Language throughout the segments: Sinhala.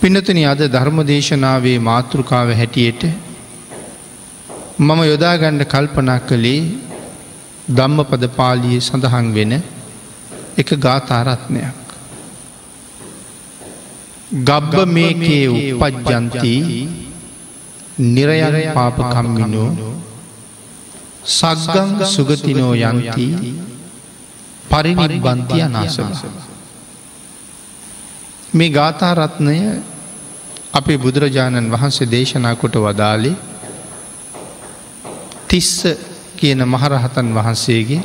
පිනතුන අද ධර්ම දේශනාවේ මාතෘකාව හැටියට මම යොදාගණ්ඩ කල්පනා කළේ ධම්ම පද පාලිය සඳහන් වෙන එක ගාථාරත්නයක්. ගබ්බ මේකේ උපජ්ජන්ති නිරයර පාපකම්මිනෝ සක්ගං සුගතිනෝ යන්ති පරිනිබ්බන්තිය අනාසම. මේ ගාථාරත්නය අපේ බුදුරජාණන් වහන්සේ දේශනා කොට වදාලේ තිස්ස කියන මහරහතන් වහන්සේගේ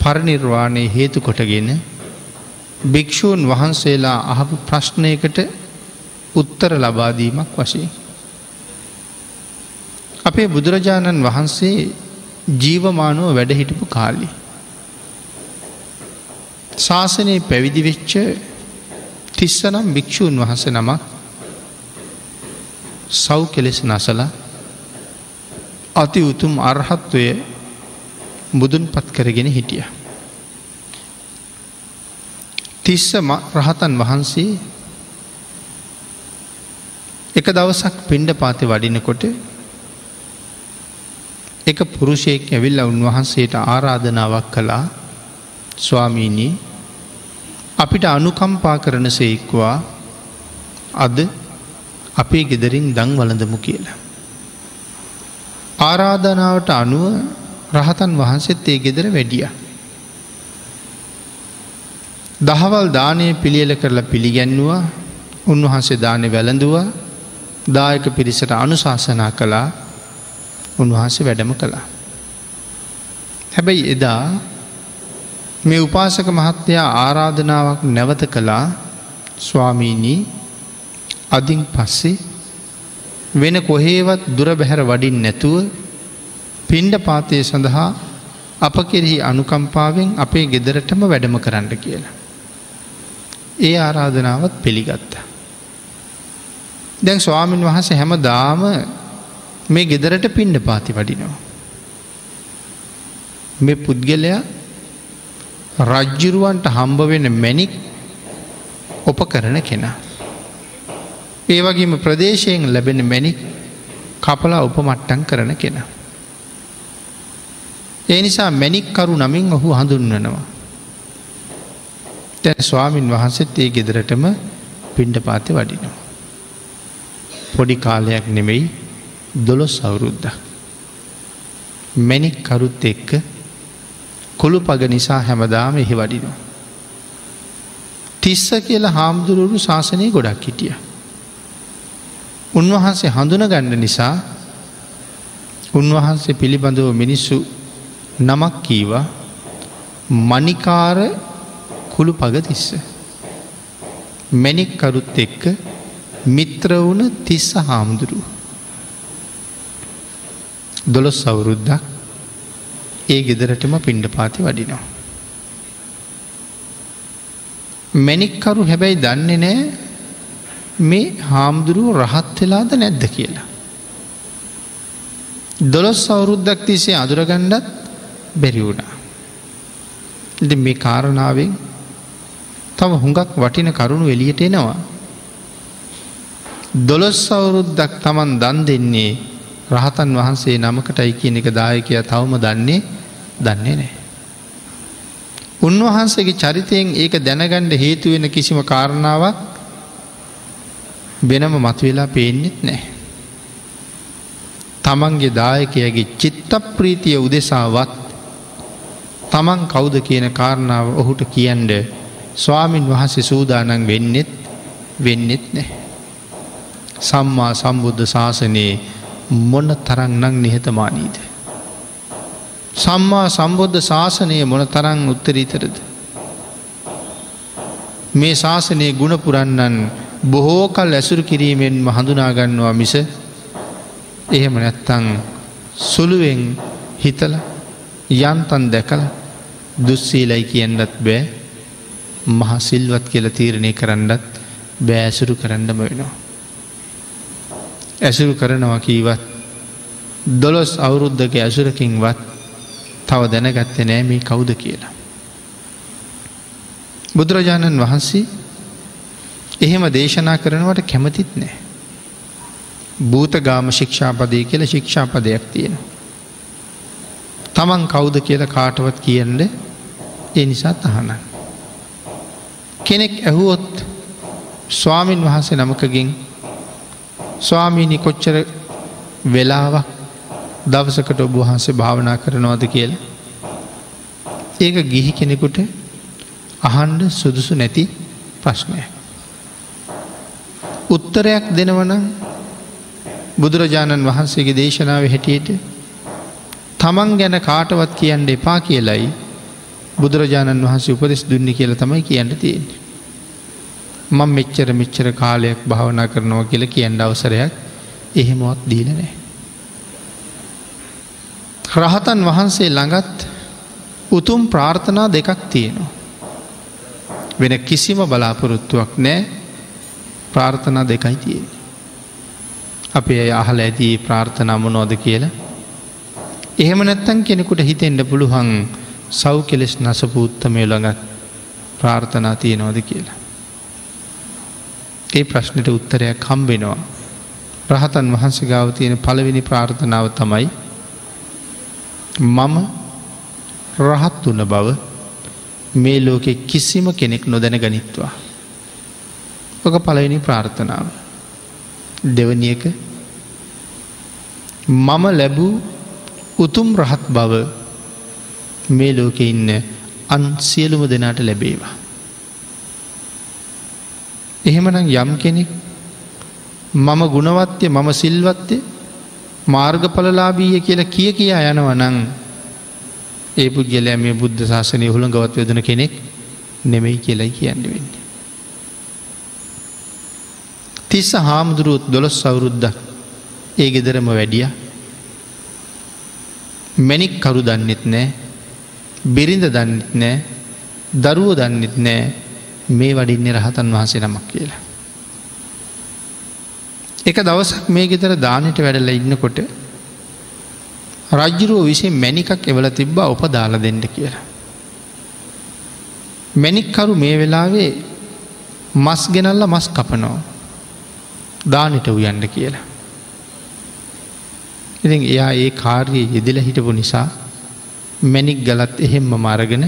පරනිර්වාණය හේතු කොටගෙන භික්‍ෂූන් වහන්සේලා අහපු ප්‍රශ්නයකට උත්තර ලබාදීමක් වශයෙන්. අපේ බුදුරජාණන් වහන්සේ ජීවමානුව වැඩහිටපු කාලි. ශාසනයේ පැවිදි වෙච්ච තිස්සනම් භික්‍ෂූන් වහස නමක් සව් කෙලෙස් නසල අති උතුම් අර්හත්වය බුදුන් පත් කරගෙන හිටිය. තිස්ස රහතන් වහන්සේ එක දවසක් පිණ්ඩ පාති වඩිනකොට එක පුරුෂයෙක් ඇවිල්ල උන්වහන්සේට ආරාධනාවක් කළා ස්වාමීනී අපිට අනුකම්පා කරන සේක්වා අද අපේ ගෙදරින් දං වලඳමු කියලා. ආරාධනාවට අනුව රහතන් වහන්සෙත් ඒ ගෙදර වැඩිය. දහවල් දානය පිළියල කරලා පිළිගැන්නවා උන්වහන්සේ දානය වැළඳවා දායක පිරිසට අනුශාසනා කළා උන්වහන්සේ වැඩම කළා. හැබැයි එදා මේ උපාසක මහත්තයා ආරාධනාවක් නැවත කළා ස්වාමීණී අදින් පස්සේ වෙන කොහේවත් දුර බැහැර වඩින් නැතුව පින්ඩ පාතය සඳහා අප කෙරෙහි අනුකම්පාවෙන් අපේ ගෙදරටම වැඩම කරන්න කියලා. ඒ ආරාධනාවත් පිළිගත්ත. දැන් ස්වාමීන් වහස හැම දාම මේ ගෙදරට පින්ඩ පාති වඩිනවා. මේ පුද්ගලයා රජ්ජුරුවන්ට හම්බ වෙන මැනික් ඔප කරන කෙනා. ඒ වගේම ප්‍රදේශයෙන් ලැබෙන මැනික් කපලා උපමට්ටන් කරන කෙනා. ඒ නිසා මැනික්කරු නමින් ඔහු හඳුන්වනවා. තැ ස්වාමීන් වහන්සෙත් ඒ ගෙදරටම පිණ්ඩ පාති වඩිනවා. පොඩි කාලයක් නෙමෙයි දොළොස් අවුරුද්ධ. මැනික් කරුත් එක්ක කොළු පග නිසා හැමදාම එහි වඩිනවා. තිස්ස කියලා හාමුදුරුවරු ශාසනය ගොඩක් හිටිය. උන්වහන්සේ හඳුන ගණ්ඩ නිසා උන්වහන්සේ පිළිබඳව මිනිස්සු නමක් කීවා මනිකාර කුළු පග තිස්ස. මැනික්කරුත් එක්ක මිත්‍ර වුණ තිස්ස හාමුදුරුව. දොළොස් සවුරුද්දක් ඒ ගෙදරටම පිණ්ඩ පාති වඩිනවා. මැනික්කරු හැබැයි දන්නේ නෑ මේ හාමුදුරුව රහත් වෙලාද නැද්ද කියලා. දොළොස් අවුරුද්දක් තිසේ අදුරගණ්ඩත් බැරිවුණා. ඉති මේ කාරණාවෙන් තම හුඟක් වටින කරුණු එලියට එනවා. දොළොස් අවුරුද්දක් තමන් දන් දෙන්නේ රහතන් වහන්සේ නමකටයි කියන එක දායකය තවම දන්නේ දන්නේ නෑ. උන්වහන්සේගේ චරිතයෙන් ඒක දැනගණ්ඩ හේතුවෙන කිසිම කාරණාවක් වෙනම මතුවෙලා පේෙන්න්නෙත් නෑ. තමන්ගේ දායකයගේ චිත්ත ප්‍රීතිය උදෙසාවත් තමන් කෞුද කියන කාරණාව ඔහුට කියන්ඩ ස්වාමින් වහන්සේ සූදානන් වෙන්නෙත් වෙන්නෙත් නෑ. සම්මා සම්බුද්ධ ශාසනයේ මොන්න තරන් නං නිහතමානීද. සම්මා සම්බුද්ධ ශාසනය මොන තරං උත්තරීතරද. මේ ශාසනයේ ගුණපුරන්නන් බොහෝ කල් ඇසුරු කිරීමෙන්ම හඳුනාගන්නවා මිස එහෙම නැත්තං සුළුවෙන් හිතල යන්තන් දැකල දුස්සීලයි කියන්නත් බෑ මහා සිල්වත් කියල තීරණය කරන්නත් බෑසුරු කරන්නම වෙනවා. ඇසුරු කරනවා කීවත් දොළොස් අවුරුද්ධක ඇසුරකින්වත් තව දැනගත්තේ නෑ මේ කවුද කියලා. බුදුරජාණන් වහන්සේ එහෙම දේශනා කරනවට කැමතිත් නෑ. භූතගාම ශික්ෂාපදය කියල ශික්ෂාපදයක් තියෙන. තමන් කෞුද කියල කාටවත් කියන්න ඒ නිසා තහනන්. කෙනෙක් ඇහුවොත් ස්වාමීන් වහන්සේ නමකගෙන් ස්වාමීණි කොච්චර වෙලාවක් දවසකට ඔබ වහන්සේ භාවනා කරනවාද කියලා. ඒක ගිහි කෙනෙකුට අහන්ඩ සුදුසු නැති ප්‍රශ්නය. උත්තරයක් දෙනවනම් බුදුරජාණන් වහන්සේගේ දේශනාව හැටියට තමන් ගැන කාටවත් කියන්න එපා කියලයි බුදුරජාණන් වහන්සේ උපදෙස් දුන්නි කියල තමයි කියන්න තියෙන්නේ. මං මෙච්චර මෙච්චර කාලයක් භාවනා කරනවා කියල කියන්න අවසරයක් එහෙමවත් දීල නෑ. රහතන් වහන්සේ ළඟත් උතුම් ප්‍රාර්ථනා දෙකක් තියෙනවා. වෙන කිසිම බලාපොරොත්තුවක් නෑ ප්‍රාර්ථනා දෙකයි තියෙන. අපේ අහල ඇති ප්‍රාර්ථනා මොනෝද කියලා. එහෙම නැත්තන් කෙනෙකුට හිතෙන්ට පුළුවන් සව් කෙලෙස් නසපූත්තමය ළඟත් ප්‍රාර්ථනා තියෙනවද කියලා. ඒ ප්‍රශ්නයට උත්තරයක් කම්බෙනවා. රහතන් වහන්සේ ගාව තියෙන පළවෙනි ප්‍රාර්ථනාව තමයි මම රහත් වන්න බව මේ ලෝකෙ කිසිම කෙනෙක් නොදැන ගනිත්වා. ඕක පළවෙනි ප්‍රාර්ථනාව. දෙවනි එක මම ලැබූ උතුම් රහත් බව මේ ලෝකෙ ඉන්න අන් සියලුම දෙනාට ලැබේවා. එහෙමනම් යම් කෙනෙක් මම ගුණවත්ය මම සිල්වත්තය මාර්ගඵලලාබීය කියලා කිය කියා යනවනං ඒ පුද්ගලෑ මේ බුද්ධ ශාසනය හුළ ගවත් යදන කෙනෙක් නෙමෙයි කියලයි කියන්න වෙන්න. තිස්ස හාමුදුරුවත් දොළොස් සවුරුද්දක් ඒ ගෙදරම වැඩිය මැනික් කරු දන්නෙත් නෑ බිරිඳ දන්නෙත් නෑ දරුවෝ දන්නෙත් නෑ මේ වඩින්නේ රහතන් වහන්සේ නමක් කියලා. එක දවසක් මේ ගෙතර දානට වැඩල ඉන්නකොට රජ්ජුරුව විසින් මැනිකක් එවල තිබ්බා ඔප දාල දෙන්න කියලා. මැනික්කරු මේ වෙලාවේ මස් ගෙනල්ල මස් කපනෝ දානට උයන්ඩ කියලා. ඉතින් එයා ඒ කාර්යය යෙදිල හිටපු නිසා මැනික් ගලත් එහෙම්ම මරගෙන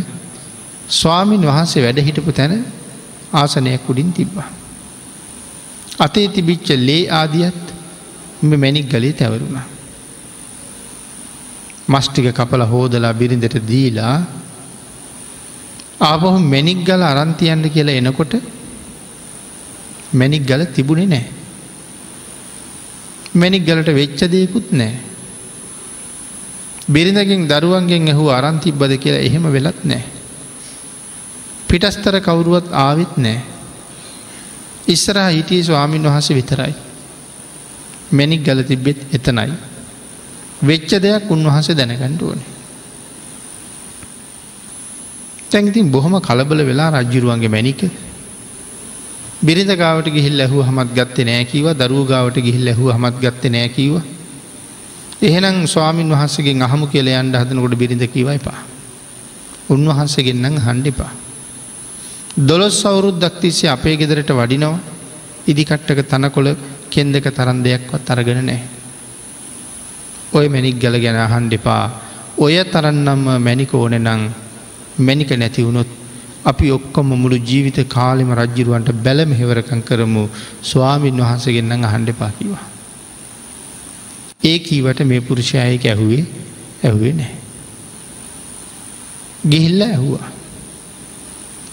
ස්වාමීන් වහන්සේ වැඩ හිටපු තැන ආසනයක් උඩින් තිබ්බා. අතේ තිබිච්ච ලේ ආදියත් මෙ මැනික් ගලේ තැවරුණා. මස්ටික කපල හෝදලා බිරිඳට දීලා ආපහු මැනික් ගල අරන්තියන්න කියලා එනකොට මැනික් ගල තිබුණේ නෑ. මැනික් ගලට වෙච්ච දෙයකුත් නෑ. බිරිඳකින් දරුවන්ගෙන් ඇහු අරන්තිබ්බද කියලා එහෙම වෙලත් නෑ. පිටස්තර කවුරුවත් ආවිත් නෑ. ඉස්සරහ හිටිය ස්වාමීන් වහස විතරයි. මැනික් ගල තිබ්බෙත් එතනයි. වෙච්ච දෙයක් උන්වහස දැනගණ්ඩ ඕනේ. තැන්ඉතින් බොහොම කලබල වෙලා රජ්ජුරුවන්ගේ මැනික බිරිඳ ගාවට ගිහිල් ඇහු හමත් ගත්ත නෑකිව දරුව ගාවට ගිහිල් ඇහු හමත් ගත්ත නෑකිව එහෙනම් ස්වාමීන් වහන්සගේ අහමු කියල අන්ඩ හදනකොට බිරිඳ කිවයි පා උන්වහන්සගෙන්න්න හන්ඩිපා දොළොස් අවුරුද්දක් තිස්සේ අපේ ගෙදරට වඩිනවා. ඉදිකට්ටක තනකොළ කෙන්දක තරන් දෙයක්වත් අරගෙන නෑ. ඔය මැනික් ගල ගැන හන්ඩිපා ඔය තරන්නම්ම මැනික ඕන නං මැනික නැතිවුණොත් අපි ඔක්කොම මුළු ජීවිත කාලෙම රජ්ජිරුවන්ට බැලම හෙවරකං කරමු ස්වාමීන් වහන්සගෙන්න්න අහන්ඩපා කිවා. ඒ කීවට මේ පුරුෂයයක ඇහුවේ ඇහුවේ නෑ. ගිහිල්ල ඇහුවා.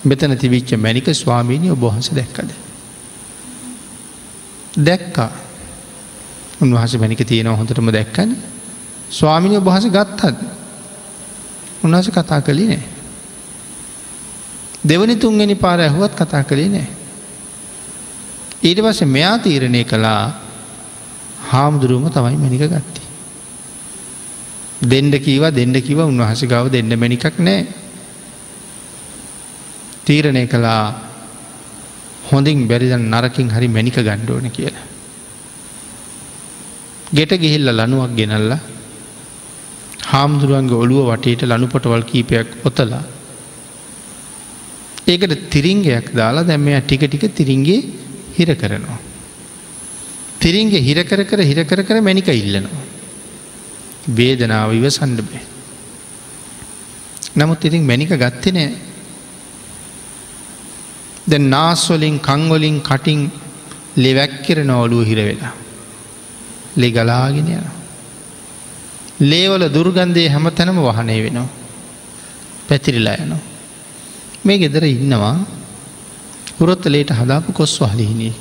මෙතන තිවිච්ච මැනික ස්වාමීණය ඔබහන්ස දැක්කද. දැක්කා උන්වහස මැනික තියෙනව හොඳටම දැක්කන ස්වාමිනය ඔබහස ගත්තද උන්හස කතා කළේ නෑ. දෙවනි තුන්ගනි පාර ඇහුවත් කතා කළේ නෑ. ඊට පස්සේ මෙයා තීරණය කළා හාමුදුරුවම තමයි මැනික ගත්ති. දෙන්ඩ කීව දෙන්න කිව උන්වහස ගව දෙන්න මැනිකක් නෑ තීරණය කළා හොඳින් බැරිදන් නරකින් හරි මැනික ගණ්ඩෝන කියලා. ගෙට ගිහිල්ල ලනුවක් ගෙනල්ල හාමුදුරුවන්ගේ ඔළුව වටේට ලනුපොටවල් කීපයක් ඔතලා ඒකට තිරිංගයක් දාලා දැම්මය ටික ටික තිරින්ගේ හිර කරනවා. තිරින්ගේ හිරකර කර හිරකර කර මැනික ඉල්ලනවා. වේදනාව ඉව සණ්ඩබේ. නමුත් ඉතින් මැනික ගත්තේ නෑ ද නාස්වලින් කංවලින් කටින් ලෙවැක්කෙර නෝලුව හිරවෙලා. ලෙ ගලාගෙන යන. ලේවල දුර්ගන්ධය හැම තැනම වහනය වෙනවා. පැතිරිලා යනවා. මේ ගෙදර ඉන්නවා පුරොත්තලේට හදාපු කොස් වහලිහිනේ.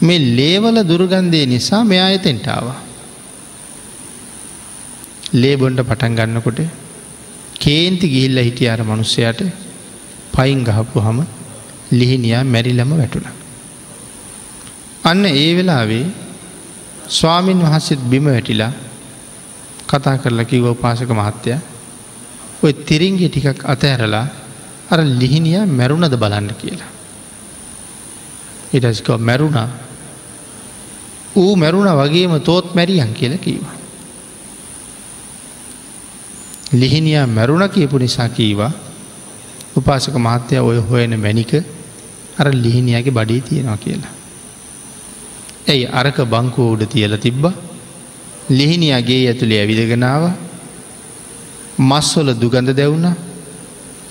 මේ ලේවල දුර්ගන්ධය නිසා මෙයා එතෙන්ටාවා. ලේබොන්ඩ පටන් ගන්නකොට කේන්ති ගිහිල්ල හිටිය අර මනුස්සයට පයින් ගහපු හම ලිහිනියා මැරිලම වැටුණ. අන්න ඒ වෙලාවේ ස්වාමීන් වහන්සෙත් බිම වැටිලා කතා කරලා කිව්ව පාසක මහත්තය ඔය තිරින්ගේ ටිකක් අතඇරලා අර ලිහිනිය මැරුණද බලන්න කියලා. ඉටස්කෝ මැරුණා ඌ මැරුණ වගේම තෝත් මැරියන් කියල කීවා. ලිහිනියා මැරුණ කියපු නිසා කීවා උපාසක මහත්තය ඔය හොයන මැනික අර ලිහිනියගේ බඩේ තියෙනවා කියලා. ඇයි අරක බංකෝ උඩ තියල තිබ්බ ලිහිනියගේ ඇතුළේ ඇවිදගෙනාව මස්වල දුගඳ දැවුණ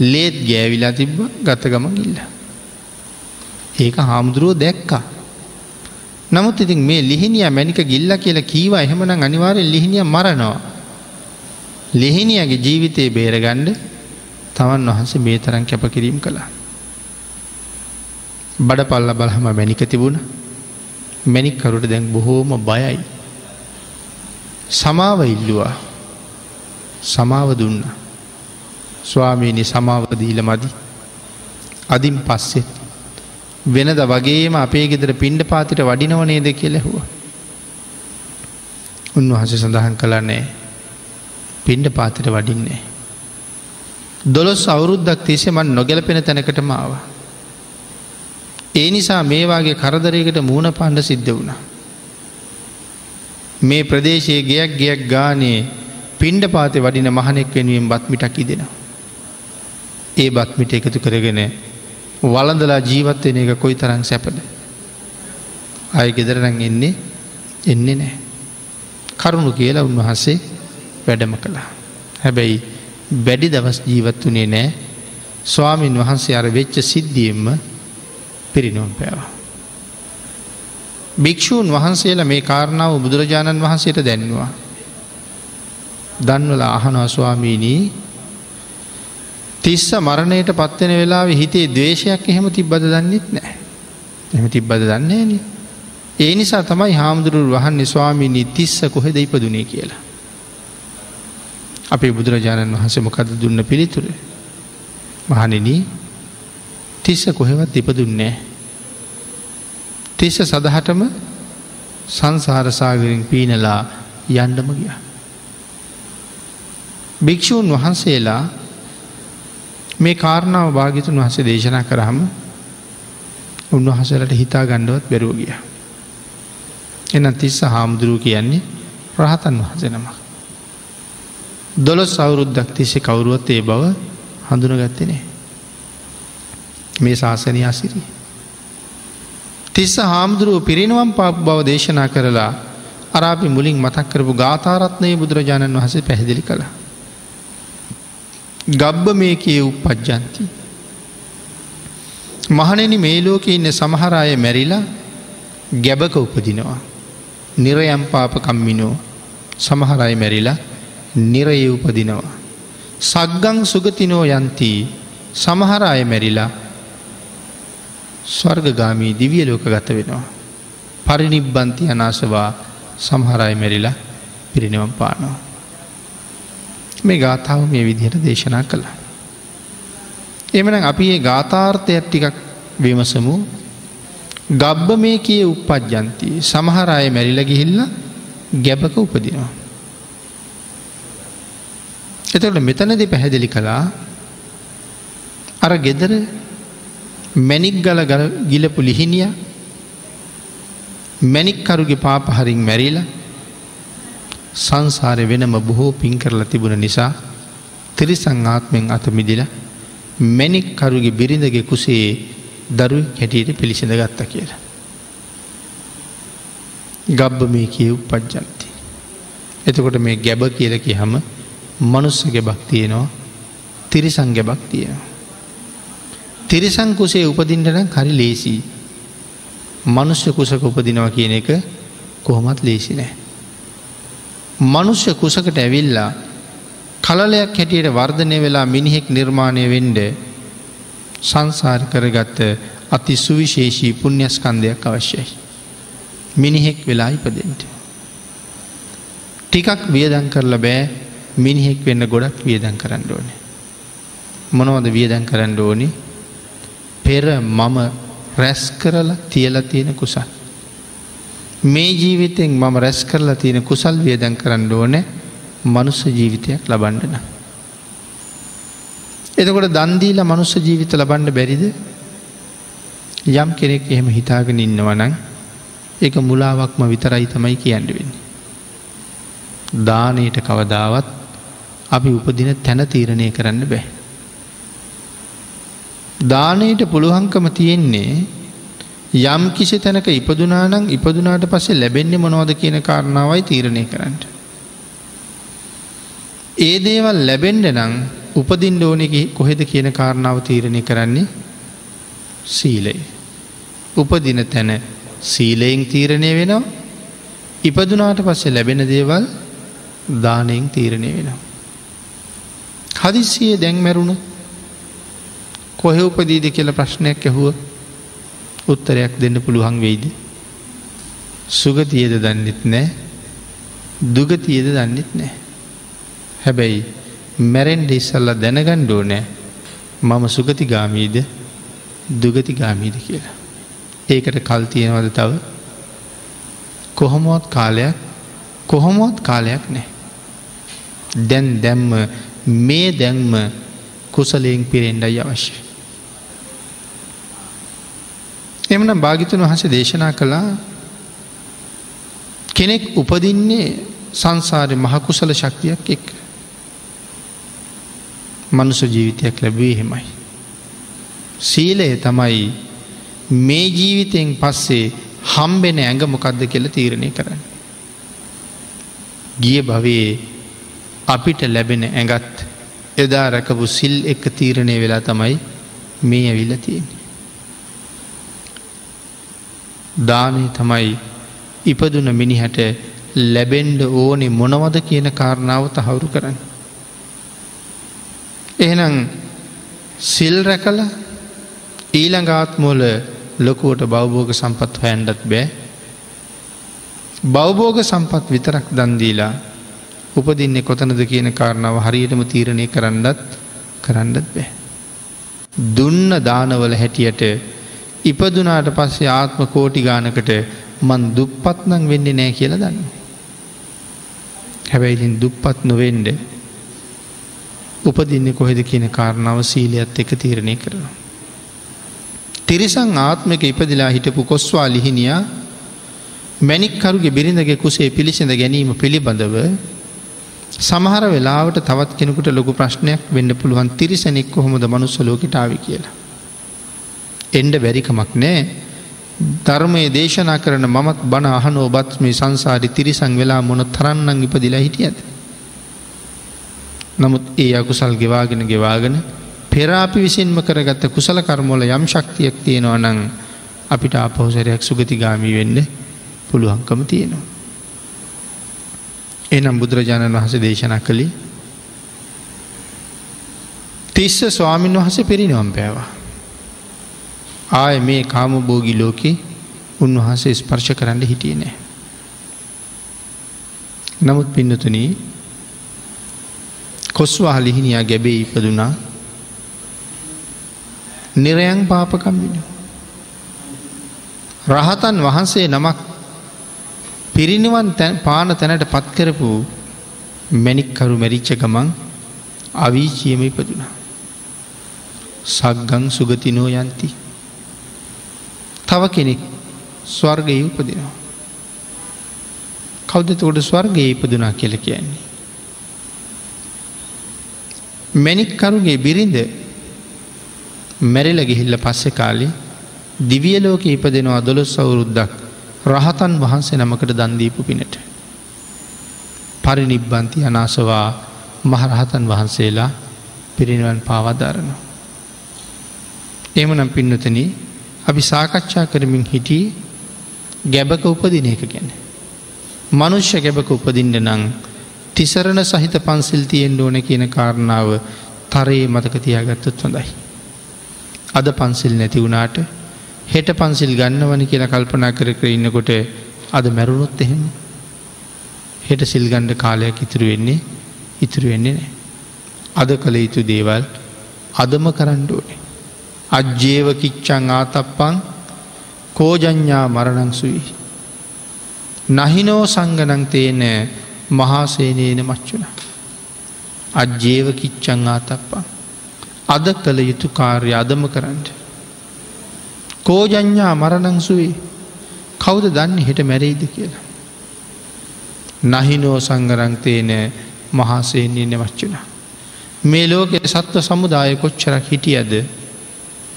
ලේත් ගෑවිලා තිබ්බ ගතගම ගිල්ල. ඒක හාමුදුරුවෝ දැක්කා. නමුත් ඉතින් මේ ලිහිනිය මැනික ගිල්ල කියලා කීව එහෙමන අනිවාරය ලිහිනිය මරනවා. ලිහිනියගේ ජීවිතයේ බේරගණ්ඩ තමන් වහන්සේ මේ තරන් කැපකිරීම් කළා. බඩ පල්ල බලහම මැනික තිබුණ මැනික්කරුට දැන් බොහෝම බයයි. සමාව ඉල්ලුවා සමාව දුන්න. ස්වාමීනි සමාවදීල මදි. අදින් පස්සෙත් වෙනද වගේම අපේ ගෙදර පිණ්ඩ පාතිට වඩිනවනේද කියලෙහුව. උන්වහස සඳහන් කළන්නේ පිණ්ඩ පාතිට වඩින්නේ. දොළොස් අවුරුද්දක් තිසේ මන් නොගැලපෙන තැනකට මාව. ඒ නිසා මේවාගේ කරදරයකට මූුණ පණ්ඩ සිද්ධ වුණා. මේ ප්‍රදේශයේ ගයක් ගයක් ගානේ පිණ්ඩ පාති වඩින මහනෙක් වෙනුවෙන් බත්මිටක් ඉදෙනවා. ඒ බත්මිට එකතු කරගෙන වලඳලා ජීවත්වෙන එක කොයි තරං සැපද. අය ගෙදරනං එන්නේ එන්නේ නෑ. කරුණු කියලා උන්වහන්සේ වැඩම කළා. හැබැයි වැඩි දවස් ජීවත් වනේ නෑ ස්වාමීන් වහන්සේ අර වෙච්ච සිද්ධියෙන්ම පිරිනොම් පෑවා. භික්‍ෂූන් වහන්සේලා මේ කාරණාව බුදුරජාණන් වහන්සේට දැන්වා. දන්වල අහනවා ස්වාමීනී තිස්ස මරණයට පත්වෙන වෙලා හිතේ දවේශයක් එහෙම තිබ්බද දන්නෙත් නෑ. එම තිබ්බද දන්නේ න. ඒ නිසා තමයි හාමුදුරුව වහන්නේ ස්වාමීනී තිස්ස කොහෙද ඉපදුනේ කියලා. අපේ බුදුරජාණන් වහන්සේ මොකද දුන්න පිළිතුර. මහනිනී තිස්ස කොහෙවත් ඉපදුන්නේ. තිස්ස සදහටම සංසාරසාගරින් පීනලා යන්ඩම ගිය. භික්‍ෂූන් වහන්සේලා මේ කාරණාව භාගිතුන් වහසේ දේශනා කරහම උන්වහසලට හිතා ගණ්ඩුවත් බැරුව ගිය. එන තිස්ස හාමුදුරුව කියන්නේ රහතන් වහසනම. දොළොස් අවුරුද්දක් තිස්සේ කවුරුවත් ඒ බව හඳුනගත්තනේ. මේ ශාසනය අසිරී. තිස්ස හාමුදුරුව පිරිනුවම් පාප බව දේශනා කරලා අරාපි මුලින් මතක් කරපු ගාතාරත්නය බුදුරජාණන් වහසේ පැහැදිලි කළා. ගබ්බ මේ කිය උපපජ්ජන්ති. මහනෙන මේ ලෝක ඉන්න සමහරය මැරිලා ගැබක උපදිනවා. නිරයම් පාපකම්මිනෝ සමහරයි මැරිලා නිරය උපදිනවා. සක්ගං සුගතිනෝ යන්ති සමහර අය මැරිලා ස්වර්ගගාමී දිවිය ලෝක ගත වෙනවා. පරිනිබ්බන්ති අනාසවා සමහරයි මැරිලා පිරිනිවම් පානවා. මේ ගාථාව මේ විදිහට දේශනා කළා. එමන අපි ඒ ගාථාර්ථයක් ටිකක් විමසමු ගබ්බ මේ කිය උපපජ්ජන්ති සමහර අය මැරිල ගිහිල්ල ගැබක උපදිනවා. එතට මෙතනදි පැහැදිලි කළා අර ගෙදර මැනික් ගල ගිලපු ලිහිනිය මැනික්කරුගේ පාපහරින් මැරිලා සංසාරය වෙනම බොහෝ පින් කරලා තිබුණ නිසා තිරිසං ආත්මෙන් අතමිදිල මැනික් කරුගේ බිරිඳගේ කුසේ දරු හැටියට පිළිසිඳ ගත්ත කියලා. ගබ්බ මේ කියව් පජ්ජන්ති. එතකොට මේ ගැබ කියලකි හම මනුස්ස ගැබක් තියෙනවා තිරිසං ගැබක් තියෙනවා. තිරිසං කුසේ උපදින්ටනම් හරි ලේසි මනුෂ්‍ය කුසක උපදිනවා කියන එක කොහොමත් ලේසි නෑ. මනුෂ්‍ය කුසකට ඇවිල්ලා කලලයක් හැටියට වර්ධනය වෙලා මිනිහෙක් නිර්මාණය වෙන්ඩ සංසාර කරගත්ත අති සුවිශේෂී පුුණ්‍යස්කන්දයක් අවශ්‍යයි. මිනිහෙක් වෙලා ඉපදෙන්ට. ටිකක් වියදන් කරල බෑ මිනිහෙක් වෙන්න ගොඩක් වියදන් කරන්න ඕනේ. මොනවද වියදන් කරන්න ඕනි පෙර මම රැස් කරලා තියල තියෙන කුසල්. මේ ජීවිතෙන් මම රැස් කරලා තියෙන කුසල් වියදන් කරන්න ඕනෑ මනුස්ස ජීවිතයක් ලබන්ඩන. එතකොට දන්දීල මනුස්ස ජීවිත ලබන්ඩ බැරිද යම් කෙනෙක් එහෙම හිතාගෙන ඉන්නවනං එක මුලාවක්ම විතරයි තමයි කියන්නවෙන්න. දානයට කවදාවත් අපි උපදින තැන තීරණය කරන්න බෑ. දානයට පුළුවන්කම තියෙන්නේ යම් කිසි තැනක ඉපදුනානං ඉපදුනාට පස්සේ ලැබෙන්නේ මොනවද කියන කාරණාවයි තීරණය කරන්නට. ඒ දේවල් ලැබෙන්ඩ නං උපදින්ඩ ඕනෙක කොහෙද කියන කාරණාව තීරණය කරන්නේ සීලයි. උපදින තැන සීලයෙන් තීරණය වෙනවා ඉපදුනාට පස්සේ ලැබෙන දේවල් දානයෙන් තීරණය වෙනවා. හදිසියේ දැන්මැරුණු කොහෙ උපදීද කියල ප්‍රශ්නයක් ඇහුව උත්තරයක් දෙන්න පුළුවන් වෙයිද. සුගතියද දන්නෙත් නෑ දුගතියද දන්නෙත් නෑ. හැබැයි මැරෙන්ඩ ඉස්සල්ල දැනගණ්ඩෝ නෑ මම සුගතිගාමීද දුගතිගාමීද කියලා. ඒකට කල් තියෙනවද තව කොහොමොත් කාලයක් කොහොමොත් කාලයක් නෑ. දැන් දැම්ම මේ දැන්ම කුසලයෙන් පිරෙන්ඩයි අවශ්‍ය. එමන භාගිතුන් වහස දේශනා කළා කෙනෙක් උපදින්නේ සංසාරය මහකුසල ශක්තියක් එක්. මනුස ජීවිතයක් ලැබේ හෙමයි. සීලය තමයි මේ ජීවිතයෙන් පස්සේ හම්බෙන ඇඟ මොකක්ද කියල තීරණය කරන්න. ගිය භවයේ අපිට ලැබෙන ඇඟත් එදා රැකපු සිල් එක තීරණය වෙලා තමයි මේ ඇවිල්ල තියෙන. දානය තමයි ඉපදුන මිනිහට ලැබෙන්ඩ ඕනෙ මොනවද කියන කාරණාව තහවුරු කරන්න. එහෙනම් සිල් රැකල ඊළඟාත්මෝල ලොකුවට බෞබෝග සම්පත් හොයන්ඩත් බෑ බෞබෝග සම්පත් විතරක් දන්දීලා උපදින්නේ කොතනද කියන කාරණාව හරියටම තීරණය කරන්නත් කරන්නත් බෑ. දුන්න දානවල හැටියට ඉපදුනාට පස්සේ ආත්ම කෝටි ගානකට මන් දුප්පත්නං වෙන්නේ නෑ කියල දන්න. හැබැයිතින් දුප්පත් නොවෙන්ඩ උපදින්නේ කොහෙද කියන කාරණාව සීලියත් එක තීරණය කරනවා. තිරිසං ආත්මක ඉපදිලා හිටපු කොස්වා ලිහිනියා මැනික්කරුගේ බිරිඳගේ කුසේ පිළිසිඳ ගැනීම පිළිබඳව සමහර වෙලාවට තවත් කෙනෙකුට ලොකු ප්‍රශ්නයක් වෙන්න පුළුවන් තිරිසනෙක් කොහොමද මනුස්සලෝකටාව කියලා. එන්ඩ බැරිකමක් නෑ ධර්මය දේශනා කරන මමත් බණ අහන ඔබත් මේ සංසාරි තිරිසං වෙලා මොන තරන්නන් ඉපදිලා හිටියද. නමුත් ඒ අකුසල් ගෙවාගෙන ගෙවාගෙන පෙරාපි විසින්ම කරගත්ත කුසල කර්මෝල යම් ශක්තියක් තියෙනවා නං අපිට අපහෝසරයක් සුගතිගාමී වෙන්න පුළුවන්කම තියෙනවා. එනම් බුදුරජාණන් වහස දේශනා කළේ තිස්ස ස්වාමීන් වහස පිරිනිවම් පෑවා. ආය මේ කාමබෝගි ලෝකෙ උන්වහන්සේ ස්පර්ශ කරන්න හිටිය නෑ. නමුත් පින්නතුනී කොස්වා ලිහිනියා ගැබේ ඉපදුනා නිරයන් පාපකම්බින. රහතන් වහන්සේ නමක් පිරිනිවන් පාන තැනට පත්කරපු මැනික්කරු මැරිච්ච ගමන් අවීචියම ඉපදුනා. සක්ගං සුගතිනෝ යන්ති. තව කෙනෙක් ස්වර්ගය උපදිනවා. කෞදතකොට ස්වර්ගය ඉපදුනා කියල කියන්නේ. මැනික්කරුගේ බිරිඳ මැරිල ගිහිල්ල පස්සෙ කාලි දිවියලෝක ඉපදෙනවා දොළොස් අවුරුද්දක් රහතන් වහන්සේ නමකට දන්දීපු පිනට. පරිනිබ්බන්ති අනාසවා මහරහතන් වහන්සේලා පිරිනිවන් පාවධාරනවා. එමනම් පින්නතන අපි සාකච්ඡා කරමින් හිටියේ ගැබක උපදින එක ගැන. මනුෂ්‍ය ගැබක උපදින්න නං තිසරණ සහිත පන්සිල් තියෙන් ඕන කියන කාරණාව තරයේ මතක තියාගත්තත් හොඳයි. අද පන්සිල් නැති වුණාට හෙට පන්සිල් ගන්නවන කියලා කල්පනා කර කර ඉන්නකොට අද මැරුණොත් එහෙම හෙට සිල්ගණ්ඩ කාලයක් ඉතුරු වෙන්නේ ඉතුරු වෙන්නේ නෑ. අද කළ යුතු දේවල් අදම කරණ්ඩුවනේ. අජ්ජේව කිච්චං ආතප්පං කෝජඥා මරණංසුයි. නහිනෝ සංගනං තේන මහාසේනේන මච්චුන. අජ්ජේව කිච්චං ආතප්පං. අද කළ යුතු කාර්ය අදම කරන්නට. කෝජඥා මරණංසුවේ කවුද දන්න හිට මැරෙයිද කියලා. නහිනෝ සංගරංතේන මහාසේනී නෙමච්චුන. මේ ලෝක සත්ව සමුදාය කොච්චරක් හිටියද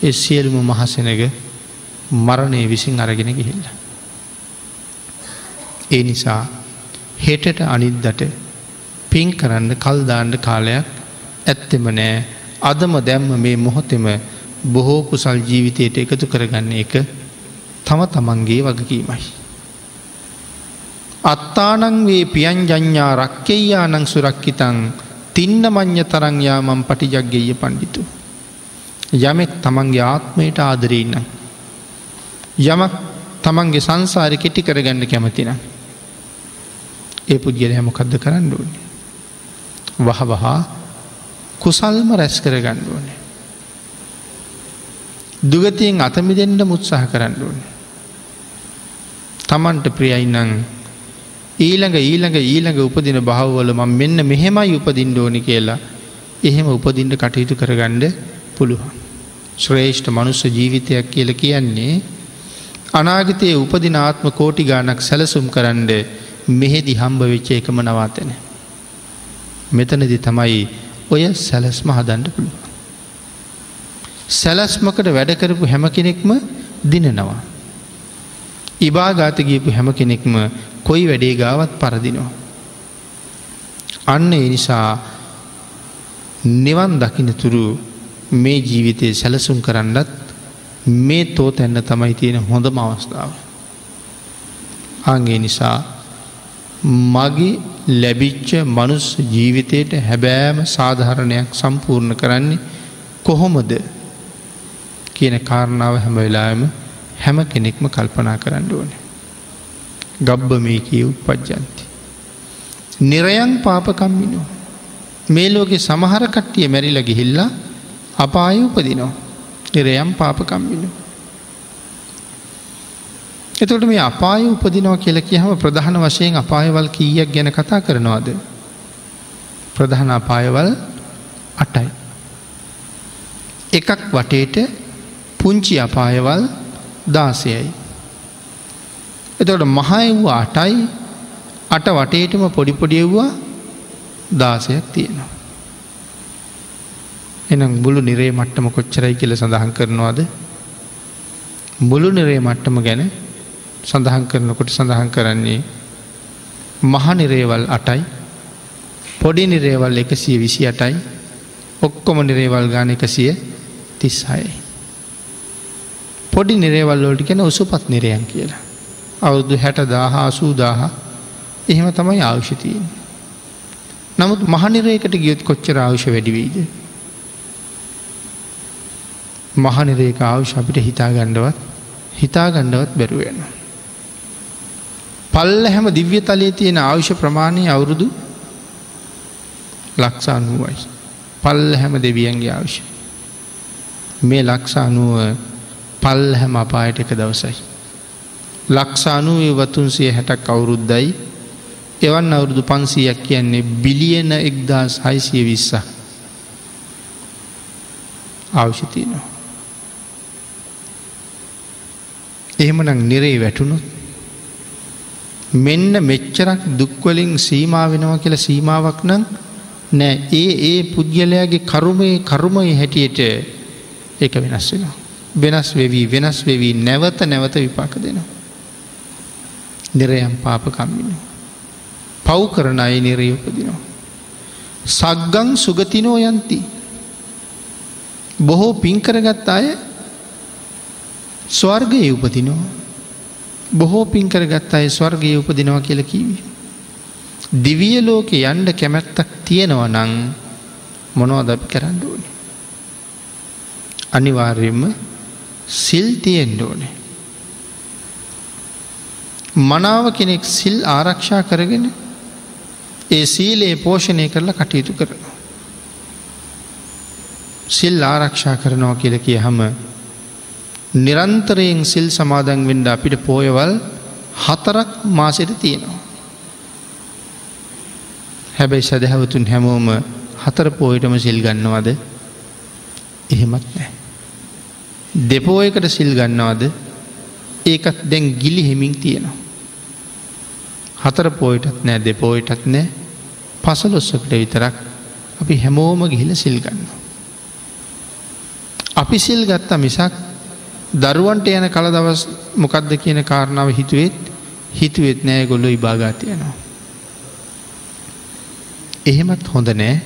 එ සියල්ම මහසෙනග මරණය විසින් අරගෙන ගිහිල්ල. ඒ නිසා හෙටට අනිද්දට පින් කරන්න කල්දාණ්ඩ කාලයක් ඇත්තෙම නෑ අදම දැම්ම මේ මොහොතෙම බොහෝ කුසල් ජීවිතයට එකතු කරගන්න එක තම තමන්ගේ වගකීමයි. අත්තානං වේ පියන් ජඥා රක්කෙයා නං සුරක්කිතං තින්න මං්්‍ය තරංයා මම් පටිජක්ගෙය පණ්ඩිතු. යමෙක් තමන්ගේ ආත්මයට ආදරීන්න. යමක් තමන්ගේ සංසාරි කෙටි කරගන්න කැමතින. ඒ පුද්ගල හැමකක්ද කරන්න ඕනේ. වහ වහා කුසල්ම රැස් කරගන්න ඕනේ. දුගතියෙන් අතමි දෙන්න මුත්සාහ කරන්න ඕනේ. තමන්ට ප්‍රියයිනං ඊළඟ ඊළඟ ඊළඟ උපදින භවවල ම මෙන්න මෙහෙමයි උපදින්ඩ ඕනි කියලා එහෙම උපදින්ට කටයුතු කරගණ්ඩ පුළුවන්. ශ්‍රේෂ්ඨ මනුස්ස ජීවිතයක් කියල කියන්නේ අනාගතයේ උපදිනාත්ම කෝටි ගානක් සැලසුම් කරන්න මෙහෙදි හම්බ වෙච්ච එකම නවාතන. මෙතනදි තමයි ඔය සැලස්ම හදන්ඩ පුළුව. සැලස්මකට වැඩකරපු හැම කෙනෙක්ම දිනනවා. ඉබාගාත ගියපු හැම කෙනෙක්ම කොයි වැඩේ ගාවත් පරදිනවා. අන්න ඒ නිසා නිවන් දකින තුරු මේ ජීවිතය සැලසුම් කරන්නත් මේ තෝ තැන්න තමයි තියෙන හොඳම අවස්ථාව. අගේ නිසා මගේ ලැබිච්ච මනුස් ජීවිතයට හැබෑම සාධහරණයක් සම්පූර්ණ කරන්නේ කොහොමද කියන කාරණාව හැම වෙලාම හැම කෙනෙක්ම කල්පනා කරන්න ඕනේ. ගබ්බ මේ කිය උපපජ්ජන්ති. නිරයන් පාපකම්මිනෝ. මේ ලෝකෙ සමහර කට්ටිය මැරිල ගිහිල්ලා අපාය උපදිනවා. නිරයම් පාපකම්මිනෝ. එතට මේ අපාය උපදිනවා කියල කියහම ප්‍රධාන වශයෙන් අපායවල් කීයක් ගැන කතා කරනවාද. ප්‍රධාන අපායවල් අටයි. එකක් වටේට පුංචි අපායවල් දාසයයි. එතට මහයව්වා අටයි අට වටේටම පොඩිපොඩියව්වා දාසයක් තියෙනවා. එනම් බුලු නිරේ මට්ටම කොච්චරයි කියල සඳහන් කරනවාද මුළු නිරේ මට්ටම ගැන සඳහන් කරනකොට සඳහන් කරන්නේ මහ නිරේවල් අටයි පොඩි නිරේවල් එකසිය විසි අටයි ඔක්කොම නිරේවල් ගාන එකසිය තිස්හයි. පොඩි නිරේවල්ලෝට කෙන උසුපත් නිරයන් කියලා. අවුරුදු හැට දාහ අසූදාහ එහෙම තමයි ආවශ්‍යතියෙන්. නමුත් මහනිරේකට ගියොත් කොච්චර ආවශ්‍ය වැඩිවීද. මහනිරේක ආවශ්‍ය අපිට හිතාගණ්ඩවත් හිතාගණ්ඩවත් බැරුවෙන. පල්ල හැම දිව්‍ය තලයේ තියෙන ආවශ්‍ය ප්‍රමාණය අවුරුදු ලක්ෂානුවයි. පල්ල හැම දෙවියන්ගේ ආවශ්‍ය. මේ ලක්ෂානුව පල් හැම අපායට එක දවසයි. ලක්ෂානුවේ වතුන්සේ හැටක් අවුරුද්දයි එවන් අවුරුදු පන්සීයක් කියන්නේ බිලියන එක්දස් හයිසිය විස්ස අවශ්‍යතියනවා. එහෙමනං නිරේ වැටුණු මෙන්න මෙච්චරක් දුක්වලින් සීමා වෙනවා කියල සීමාවක් නම් නෑ ඒ ඒ පුද්ගලයාගේ කරුමේ කරුමයි හැටියට ඒක වෙනස් වෙනවා. වෙනස් වෙවී වෙනස් වෙවී නැවත නැවත විපාක දෙනවා. නිරයම් පාපකම්මිනි. පව් කරන අයි නිරය උපදිනවා. සක්ගං සුගතිනෝ යන්ති. බොහෝ පින්කරගත් අය ස්වර්ගයේ උපතිනවා. බොහෝ පින්කරගත් අය ස්වර්ගයේ උපදිනවා කියල කීවී. දිවිය ලෝක යන්ඩ කැමැත්තක් තියෙනවා නං මොනවද අපි කරන්න ඕනේ. අනිවාර්යෙන්ම සිල් තියෙන්ඩ ඕනේ. මනාව කෙනෙක් සිල් ආරක්ෂා කරගෙන ඒ සීලයේ පෝෂණය කරලා කටයුතු කරනවා. සිල් ආරක්ෂා කරනවා කියල කිය හම නිරන්තරයෙන් සිල් සමාදන් වෙන්ඩ අපිට පෝයවල් හතරක් මාසෙට තියෙනවා. හැබැයි සැදැහවතුන් හැමෝම හතර පෝයටම සිල් ගන්නවද එහෙමත් නෑ. දෙපෝයකට සිල් ගන්නවද ඒකත් දැන් ගිලි හෙමින් තියෙනවා. හතර පෝයටත් නෑ දෙපෝයටත් නෑ පසලොස්සකට විතරක් අපි හැමෝම ගිහිල සිල් ගන්න. අපි සිල් ගත්තා මිසක් දරුවන්ට යන කල දවස් මොකක්ද කියන කාරණාව හිතුවෙත් හිතුවෙත් නෑ ගොල්ලො ඉභාගාතයනවා. එහෙමත් හොඳ නෑ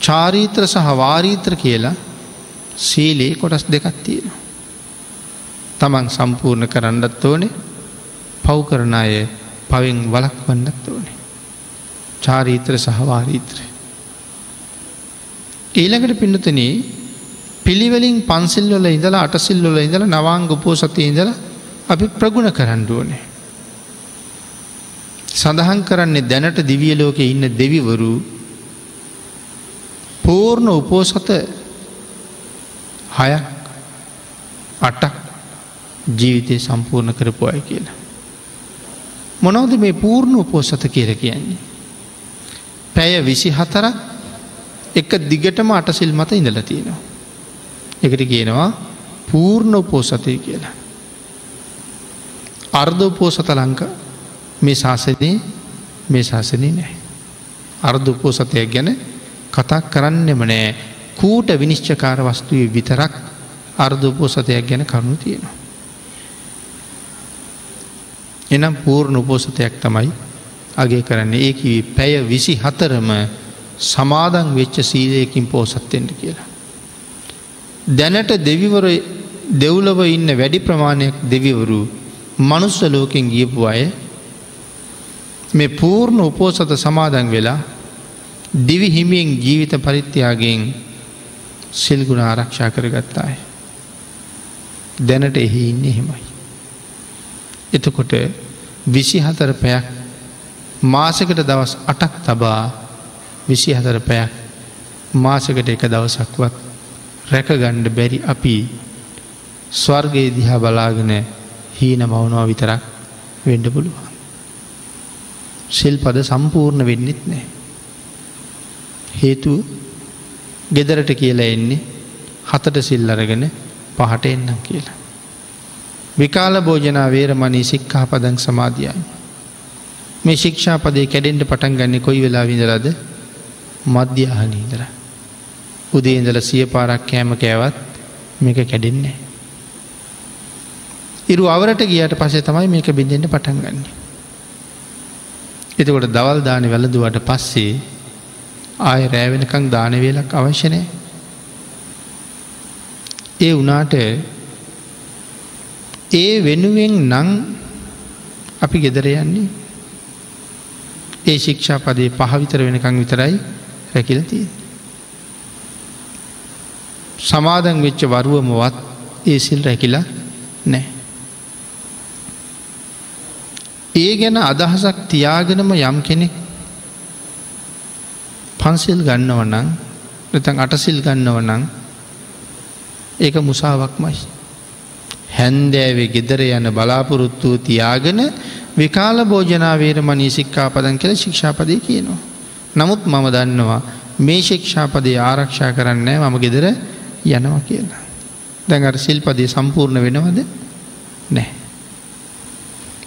චාරීත්‍ර සහ වාරීත්‍ර කියලා සීලේ කොටස් දෙකක් තියෙනවා. තමන් සම්පූර්ණ කරන්නත් ඕනේ පව් කරන අය පවෙන් වලක් වන්නත් ඕනේ. චාරීත්‍ර සහවාරීත්‍රය. ඊළඟට පින්නතනී පිළිවලින් පන්සිල්වල ඉඳලා අටසිල්වල ඉඳල නවාංග උපෝ සතය ඉඳල අපි ප්‍රගුණ කරන්නුවනේ. සඳහන් කරන්නේ දැනට දිවිය ලෝකෙ ඉන්න දෙවිවරු පූර්ණ උපෝසත හයක් අටක් ජීවිතය සම්පූර්ණ කරපු අය කියලා. මොනවද මේ පූර්ණ උපෝසත කියර කියන්නේ. පැය විසි හතරක් එක දිගටම අටසිල් මත ඉඳල තියෙනවා. එකට කියනවා පූර්ණ උපෝසතය කියලා. අර්ධ උපෝසත ලංක මේ ශාසනයේ මේ ශාසනය නෑ. අර්ධ උපෝසතයක් ගැන කතා කරන්නෙම නෑ කූට විනිශ්චකාර වස්තුවේ විතරක් අර්ධ උපෝසතයක් ගැන කරුණු තියෙනවා. එනම් පූර්ණ උපෝසතයක් තමයි අගේ කරන්නේ ඒ පැය විසි හතරම සමාදන් වෙච්ච සීලයකින් පෝසත්තෙන්ට කියලා. දැනට දෙවිවර දෙව්ලව ඉන්න වැඩි ප්‍රමාණයක් දෙවිවරු මනුස්ස ලෝකෙන් ගියපු අය මේ පූර්ණ උපෝසත සමාදන් වෙලා දිවි හිමියෙන් ජීවිත පරිත්‍යයාගෙන් සිල්ගුණ ආරක්ෂා කරගත්තාය. දැනට එහි ඉන්න එහෙමයි. එතකොට විසි හතර පැයක් මාසකට දවස් අටක් තබා විසි හතර පැයක් මාසකට එක දවසක්වත් රැකගණ්ඩ බැරි අපි ස්වර්ගයේ දිහා බලාගෙන හීන මවුනවා විතරක් වෙන්ඩ පුළුවන්. ශිල්පද සම්පූර්ණ වෙන්නෙත් නෑ. හේතු ගෙදරට කියලා එන්නේ හතට සිල් අරගෙන පහට එන්නම් කියලා. විකාල භෝජනා වේරමණී සික්කා පදන් සමාධියයි. මේ ශික්ෂාපදේ කැඩෙන්ට පටන් ගන්න කොයි වෙලා විඳරද මධ්‍යහනීදර. උදේ ඉඳල සිය පාරක් කෑම කෑවත් මේක කැඩෙන්නේ. ඉරු අවරට ගියට පසේ තමයි මේක බිඳෙන්ට පටන් ගන්න. එතකොට දවල් දාන වැලදුවට පස්සේ ආය රෑවෙනකං දානවේලක් අවශ්‍යනය. ඒ වනාට ඒ වෙනුවෙන් නං අපි ගෙදර යන්නේ ඒ ශික්ෂා පදේ පහවිතර වෙනකං විතරයි රැකිලතිය. සමාදන් වෙච්ච වරුවමවත් ඒ සිල් රැකිලා නෑ. ඒ ගැන අදහසක් තියාගෙනම යම් කෙනෙක් පන්සිල් ගන්නවනං නතන් අටසිල් ගන්නවනං ඒක මුසාවක්මයි. හැන්දෑවේ ගෙදර යන බලාපොරොත්තුව තියාගෙන විකාල භෝජනාවේර මනී සික්කා පදන් කළ ශික්ෂාපදය කියනවා. නමුත් මම දන්නවා මේ ශික්ෂාපදේ ආරක්ෂා කරන්නේ මම ගෙදර යනවා කියලා. දැඟර සිල්පදේ සම්පූර්ණ වෙනවද නෑ.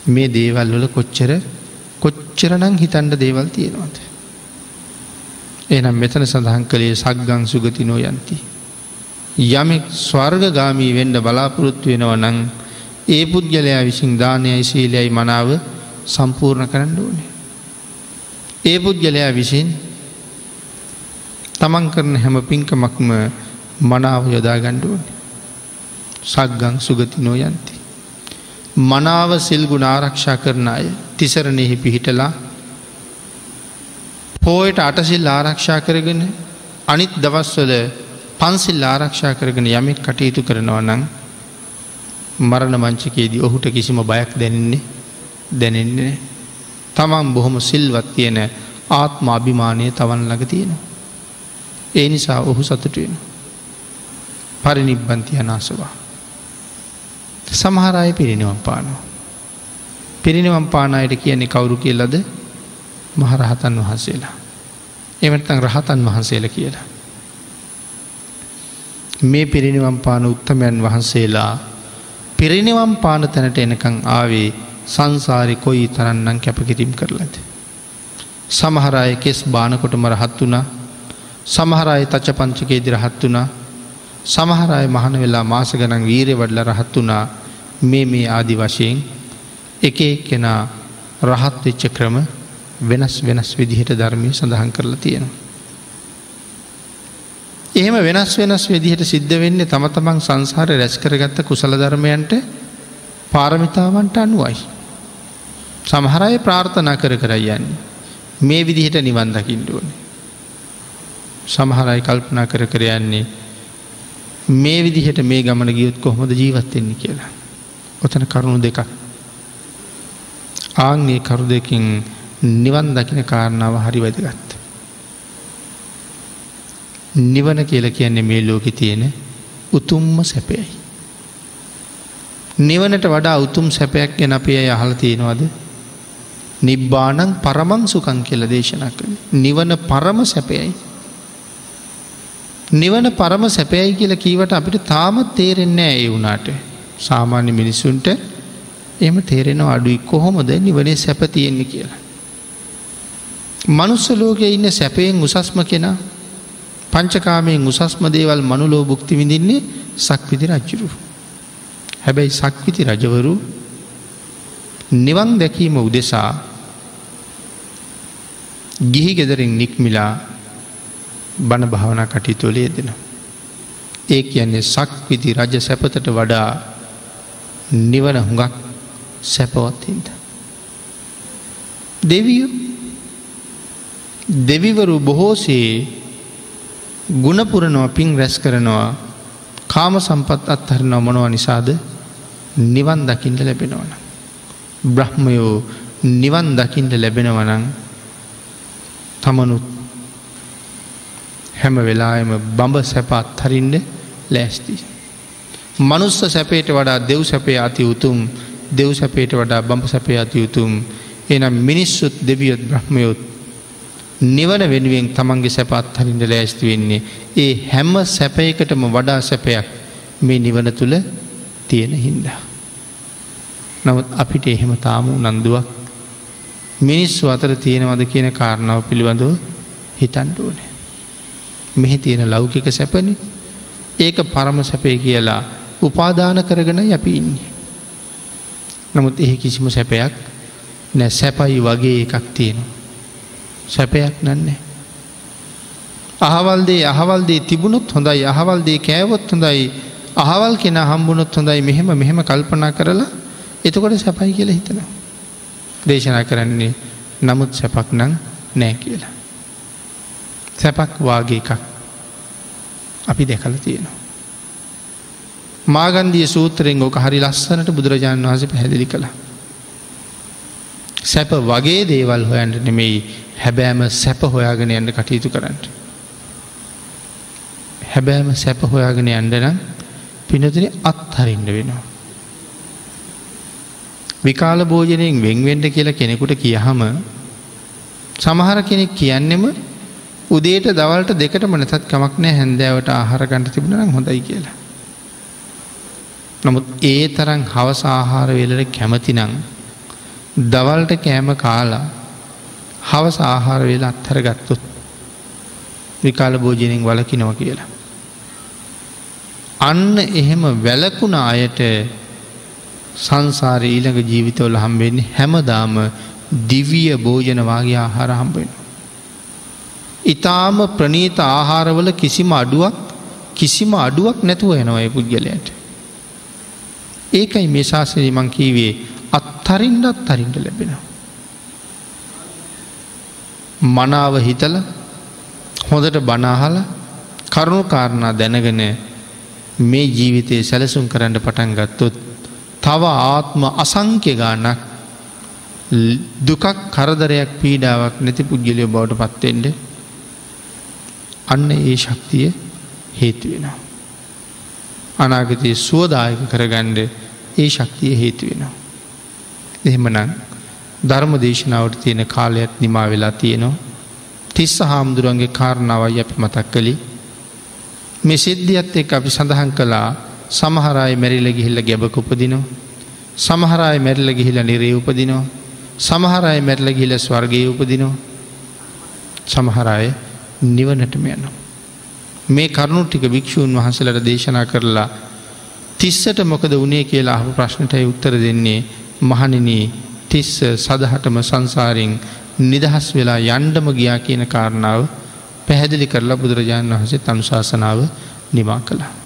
මේ දේවල් වල කොච්චර කොච්චරනං හිතන්ඩ දේවල් තියෙනවාද. එනම් මෙතන සඳහන් කළේ සක්ගං සුගතිනෝ යන්ති. යමෙක් ස්වර්ගගාමී වෙන්ඩ බලාපොරොත්තු වෙනව නං ඒ පුද්ගලයා විසින් දානයයි සීලයයි මනාව සම්පූර්ණ කරන්න ඕනේ. ඒ පුද්ගලයා විසින් තමන් කරන හැම පින්කමක්ම මනාව යොදා ගණ්ඩුවනේ. සක්ගං සුගති නොයන්ති. මනාව සිල්ගුණ ආරක්ෂා කරන අය තිසරණෙහි පිහිටලා පෝයට අටසිල් ආරක්ෂා කරගෙන අනිත් දවස්වල පන්සිල් ආරක්ෂා කරගෙන යමෙක් කටයුතු කරනවා නං මරණ මංචකයේදී ඔහුට කිසිම බයක් දැනෙන්නේ දැනෙන්නේ තමන් බොහොම සිල්වත් තියෙන ආත්ම අභිමානය තවන් ළඟ තියෙන. ඒ නිසා ඔහු සතුටුවෙන. පරිනිබ්බන්ති අනාසවා. සමහරය පිරිනිවම් පානවා. පිරිනිවම් පානායට කියන්නේ කවුරු කියලද මහරහතන් වහන්සේලා. එමටතන් රහතන් වහන්සේල කියලා. මේ පිරිනිවම් පාන උත්තමයන් වහන්සේලා පිරිනිවම් පාන තැනට එනකං ආවේ සංසාරි කොයි තරන්නම් කැපකිරීම් කරලද. සමහරය කෙස් බානකොටම රහත් වුණා සමහරය තච්ච පංචකේදි රහත් වුණා සමහරය මහන වෙලා මාස ගනන් වීරය වඩල රහත් වුණා මේ මේ ආදි වශයෙන් එක කෙනා රහත් වෙච්ච ක්‍රම වෙනස් වෙනස් විදිහට ධර්මය සඳහන් කරලා තියෙනවා. එහෙම වෙනස් වෙනස් විදිහට සිද්ධ වෙන්නේ තම තමන් සංසාර රැස් කරගත්ත කුසල ධර්මයන්ට පාරමිතාවන්ට අනුවයි. සමහරය ප්‍රාර්ථනා කර කරයන්නේ. මේ විදිහට නිවන් දකිින්ඩුවන. සමහරයි කල්පනා කර කර යන්නේ මේ විදිහට මේ ගමන ගියොත් කොහොමද ජීවත්වෙන්නේ කියලා. ඔතන කරුණු දෙකක්. ආංගේ කරු දෙකින් නිවන් දකින කාරණාව හරි වැදගත්. නිවන කියල කියන්නේ මේ ලෝකෙ තියෙන උතුම්ම සැපයයි. නිවනට වඩා උතුම් සැපයක් ගැන අපේ අය අහල තියෙනවද නිබ්බානං පරමං සුකං කියල දේශනා කළ. නිවන පරම සැපයයි. නිවන පරම සැපයයි කියල කීවට අපිට තාමත් තේරෙන්නේ ඒ වුනාට සාමාන්‍ය මිනිස්සුන්ට එම තේරෙනවා අඩුයි කොහොමද නිවනේ සැප තියෙන්නේ කියලා. මනුස්ස ලෝකයේ ඉන්න සැපයෙන් උසස්ම කෙනා පංචකාමයෙන් උසස්ම දේවල් මනුලෝ බුක්ති විඳින්නේ සක්විති රජ්ජුරු. හැබැයි සක්විති රජවරු නිවන් දැකීම උදෙසා ගිහි ගෙදරින් නික්මිලා බණ භාවනා කටයුතුවලේ දෙන. ඒ කියන්නේ සක්විති රජ සැපතට වඩා නිවන හුඟක් සැපවත්හින්ද. දෙවියෝ දෙවිවරු බොහෝසේ ගුණපුරනවා පින් රැස් කරනවා කාම සම්පත් අත්හරනවා මොනව නිසාද නිවන් දකිින්ට ලැබෙනවන. බ්‍රහ්මයෝ නිවන් දකිින්ට ලැබෙනවනං තමනුත් හැම වෙලායම බඹ සැපත් හරින්ඩ ලෑස්ති. මනුස්ස සැපේට වඩා දෙව් සැපේ අති උතුම් දෙව් සැපේට වඩා බඹ සැපේ අති උතුම් එනම් මිනිස්සුත් දෙවියොත් බ්‍රහ්මයොත් නිවන වෙනුවෙන් තමන්ගේ සැපත් හරින්ට ලෑස්ති වෙන්නේ ඒ හැම්ම සැපයකටම වඩා සැපයක් මේ නිවන තුළ තියෙන හින්දා. නවත් අපිට එහෙම තාමු නන්දුවක් මිනිස්සු අතර තියෙනවද කියන කාරණාව පිළිබඳව හිතන්ඩුවන. මෙහි තියෙන ලෞකික සැපනි ඒක පරම සැපේ කියලා උපාදාන කරගෙන යැපි ඉන්නේ. නමුත් එහි කිසිම සැපයක් නැ සැපයි වගේ එකක් තියෙනවා. සැපයක් නන්නේ. අහවල්දේ අහවල්දේ තිබුණොත් හොඳයි අහවල්දේ කෑවොත් හොඳයි අහවල් කෙන හම්බුණොත් හොඳයි මෙහෙම මෙහෙම කල්පනා කරලා එතකොට සැපයි කියල හිතනවා. දේශනා කරන්නේ නමුත් සැපක් නං නෑ කියලා. සැපක් වාගේ එකක් අපි දැකල තියෙනවා. මාගන්දිය සූත්‍රයෙන් ඕක හරි ලස්සනට බුදුරජාණන් වහස පැහැදිලි කළ. සැප වගේ දේවල් හොයන්ට නෙමෙයි හැබෑම සැප හොයාගෙන යන්න කටයුතු කරන්න. හැබෑම සැප හොයාගෙන යන්ඩනම් පිනතින අත්හරින්ඩ වෙනවා. විකාල භෝජනයෙන් වෙන්වෙන්ඩ කියලා කෙනෙකුට කියහම සමහර කෙනෙක් කියන්නෙම උදේට දවල්ට දෙකට මනතත් කමක් නෑ හැන්දෑවට ආහාරගන්ට තිබුණනම් හොඳයි කියලා. නමුත් ඒ තරන් හවස ආහාර වෙලට කැමතිනං දවල්ට කෑම කාලා හවස ආහාර වෙලා අත්හර ගත්තොත් විකාල භෝජනයෙන් වලකිනව කියලා. අන්න එහෙම වැලකුණ අයට සංසාර ඊළඟ ජීවිතවල හම්බෙන්නේ හැමදාම දිවිය භෝජනවාගේ ආහාර හම්බෙන. ඉතාම ප්‍රනීත ආහාරවල කිසිම අඩුවක් කිසිම අඩුවක් නැතුව එනවා ඒ පුද්ගලයට. ඒකයි මේ ශාසනය මං කීවේ අත්තරින්ඩත් තරින්ට ලැබෙනවා. මනාව හිතල හොඳට බනාහල කරුණු කාරණා දැනගෙන මේ ජීවිතයේ සැලසුම් කරන්න පටන් ගත්තොත් තව ආත්ම අසංක්‍ය ගානක් දුකක් කරදරයක් පීඩාවක් නැති පුද්ගලිය බවට පත්තෙන්ට අන්න ඒ ශක්තිය හේතුවෙනවා. අනාගතයේ සුවදායක කරගණ්ඩ ඒ ශක්තිය හේතුවෙනවා. එහෙමනං ධර්ම දේශනාවට තියෙන කාලයක් නිමා වෙලා තියෙනවා. තිස්ස හාමුදුරුවන්ගේ කාරණාවයි අපි මතක් කළි. මේ සිද්ධියත් එක් අපි සඳහන් කළා සමහරයි මැරිල ගිහිල්ල ගැබක උපදිනවා. සමහරයි මැරිල ගිහිල නිරේ උපදිනවා. සමහරය මැරල ගිහිල ස්වර්ගය උපදිනවා. සමහරය නිවනටම යනවා. මේ කරුණු ටික භික්‍ෂූන් වහන්සලට දේශනා කරලා තිස්සට මොකද වනේ කියලා අහ ප්‍රශ්නටයි උත්තර දෙන්නේ මහනිනී තිස්ස සදහටම සංසාරෙන් නිදහස් වෙලා යන්ඩම ගියා කියන කාරණාව පැහැදිලි කරලා බුදුරජාණන් වහසේ තනුශාසනාව නිමා කළා.